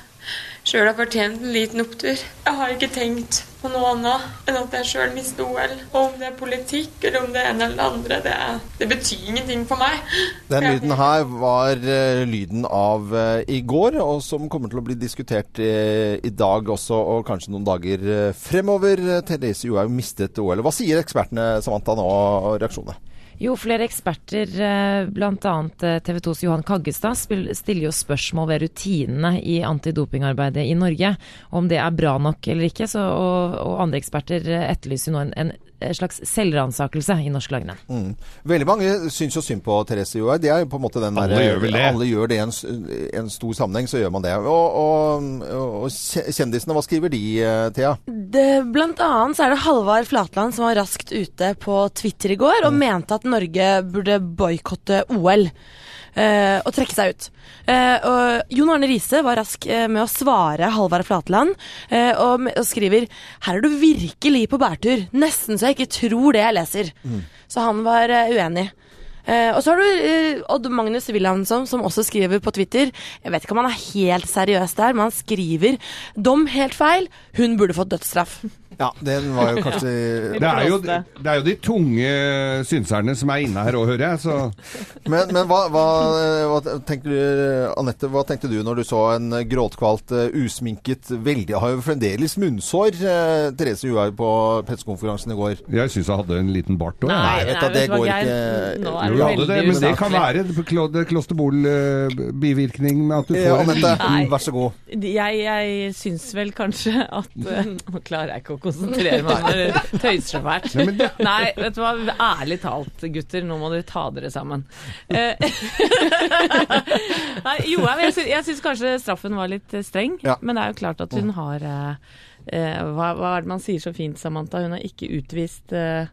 sjøl har fortjent en liten opptur. Jeg har ikke tenkt på noe annet enn at jeg sjøl mister OL. Og om det er politikk eller om det ene eller det andre, det, er, det betyr ingenting for meg. Den lyden her var uh, lyden av uh, i går, og som kommer til å bli diskutert eh, i dag også, og kanskje noen dager fremover. Therese Johaug mistet OL. Hva sier ekspertene, Samantha, nå, og reaksjonene? Jo, flere eksperter, eh, bl.a. TV 2s Johan Kaggestad, stiller jo spørsmål ved rutinene i antidopingarbeidet i Norge. Om det er bra nok eller ikke. Så, og, og andre eksperter etterlyser etterlyser nå en, en slags selvransakelse i norsk langrenn. Mm. Veldig mange syns jo synd på Therese Johaug. Det er jo på en måte den Alle der- gjør vel det. Alle gjør det i en, en stor sammenheng, så gjør man det. Og, og, og kjendisene, hva skriver de, eh, Thea? Det, blant annet så er det Halvard Flatland som var raskt ute på Twitter i går og mente at Norge burde boikotte OL. Eh, og trekke seg ut. Eh, og Jon Arne Riise var rask eh, med å svare Halvard Flatland eh, og, skriver Her er du virkelig på bærtur. Nesten så jeg ikke tror det jeg leser. Så han var uenig. Uh, og så har du uh, Odd Magnus Wilhelmsson som også skriver på Twitter. Jeg vet ikke om han er helt seriøs der, men han skriver Dom helt feil. Hun burde fått dødsstraff. Ja, den var jo kanskje Det er jo, det er jo de tunge synserne som er inne her òg, hører jeg. Så Men, men hva, hva, hva tenkte du, Anette, hva tenkte du når du så en gråtkvalt, eh, usminket, veldig Har jo fremdeles munnsår, eh, Therese Johaug på pressekonferansen i går. jeg syns jeg hadde en liten bart òg. Nei, vet du, det vet du går ikke Nå er jeg hadde det, men det kan være klosterbol-bivirkning med at du Ja, får en Anette, vær så god. Jeg, jeg syns vel kanskje at eh, Nå klarer jeg ikke å konsentrere meg når det tøyser så fælt. Nei, Nei, vet du hva. Ærlig talt, gutter, nå må dere ta dere sammen. Eh, Nei, jo, jeg syns, kanskje straffen var litt eh, streng, Ja. men det er jo klart at hun har eh, eh, hva, hva er det man sier så fint, Samantha? Hun har ikke utvist eh,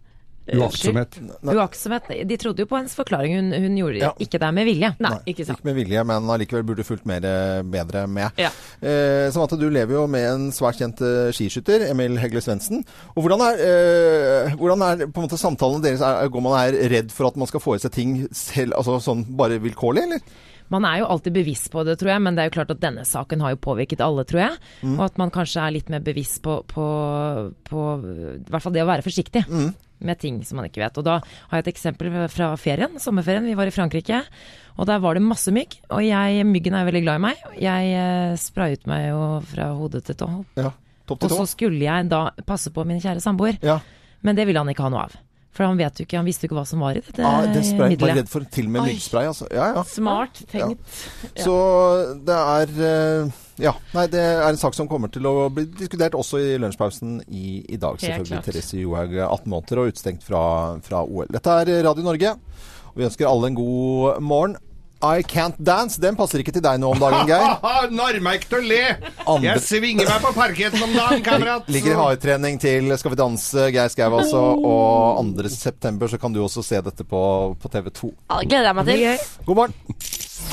uaktsomhet. Uaktsomhet. De trodde jo på hennes forklaring. Hun, hun gjorde Ja. ikke det med vilje. Nei, ikke sant. Ikke med vilje, men allikevel burde fulgt mer, eh, bedre med. Ja. Eh, Samantha, du lever jo med en svært kjent eh, skiskytter, Emil Hegle Svendsen. Og hvordan er, eh, hvordan er på en måte samtalene deres? Er, går man er redd for at man skal få i seg ting selv, altså sånn bare vilkårlig, eller? Man er jo alltid bevisst på det, tror jeg, men det er jo klart at denne saken har jo påvirket alle, tror jeg. Og at man kanskje er litt mer bevisst på, på, på i hvert fall det å være forsiktig med ting som man ikke vet. Og da har jeg et eksempel fra ferien, sommerferien. Vi var i Frankrike, og der var det masse mygg. Og jeg, myggen er veldig glad i meg. Jeg eh, sprayet meg jo fra hode til tå. Ja, topp Og så skulle jeg da passe på min kjære samboer, Ja. men det ville han ikke ha noe av. For han vet jo ikke, han visste jo ikke hva som var i dette ja, det spray, var redd for til og med myggspray, altså. Ja, ja. Smart tenkt. Ja. Så det er eh, Ja. Nei, det er en sak som kommer til å bli diskutert også i lunsjpausen i, i dag. Selvfølgelig. Therese Johaug, 18 måneder og utestengt fra, fra OL. Dette er Radio Norge, og vi ønsker alle en god morgen. I Can't Dance, den passer ikke til deg nå om dagen, Geir. Narr meg ikke til å le! Andre- Jeg svinger meg på parketten om dagen, kamerat! Ligger i hardtrening til Skal vi danse, Geir Skau altså. Og 2. september så kan du også se dette på, på TV 2. Ja, det gleder jeg meg til. God morgen.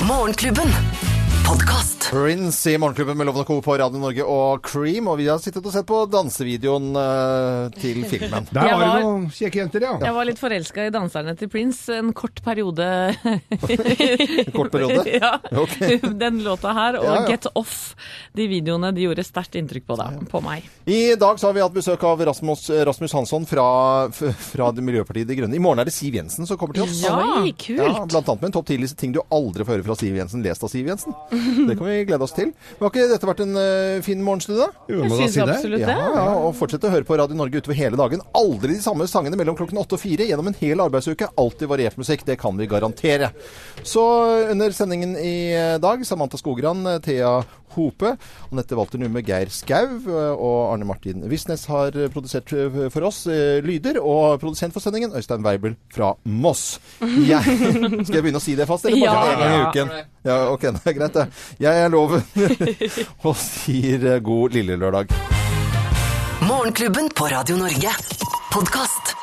Morgenklubben. Podkast. Prince i Morgenklubben med Lovende Co. på Radio Norge og Cream. Og vi har sittet og sett på dansevideoen uh, til filmen. Der Jeg var det noen kjekke jenter, ja. Jeg var litt forelska i danserne til Prince en kort periode. En kort periode? ja. Okay. Den låta her og Ja, ja. Get Off, de videoene, de gjorde sterkt inntrykk på, deg, på meg. I dag så har vi hatt besøk av Rasmus, Rasmus Hansson fra, fra Miljøpartiet De Grønne. I morgen er det Siv Jensen som kommer til oss. Ja, kult. Ja, blant annet med en topp 10-liste ting du aldri får høre fra Siv Jensen, lest av Siv Jensen. Det kan vi glede oss til. Men har ikke dette vært en eh, fin morgenstund, da? Jo, må da Syns si det. absolutt Ja, det. ja, og fortsette å høre på Radio Norge utover hele dagen. Aldri de samme sangene mellom klokken åtte og fire gjennom en hel arbeidsuke. Alltid variert musikk, det kan vi garantere. Så under sendingen i dag, Samantha Skogran, Thea Hope, Anette Walter Numme, Geir Skau og Arne Martin Visnes har produsert for oss eh, lyder, og produsent for sendingen, Øystein Weibel fra Moss. Jeg, skal jeg begynne å si det fast, eller bare Ja. en gang i uken? Ja, ok, det er greit det. Jeg er loven og sier eh, god lille lørdag. Morgenklubben på Radio Norge. Podkast.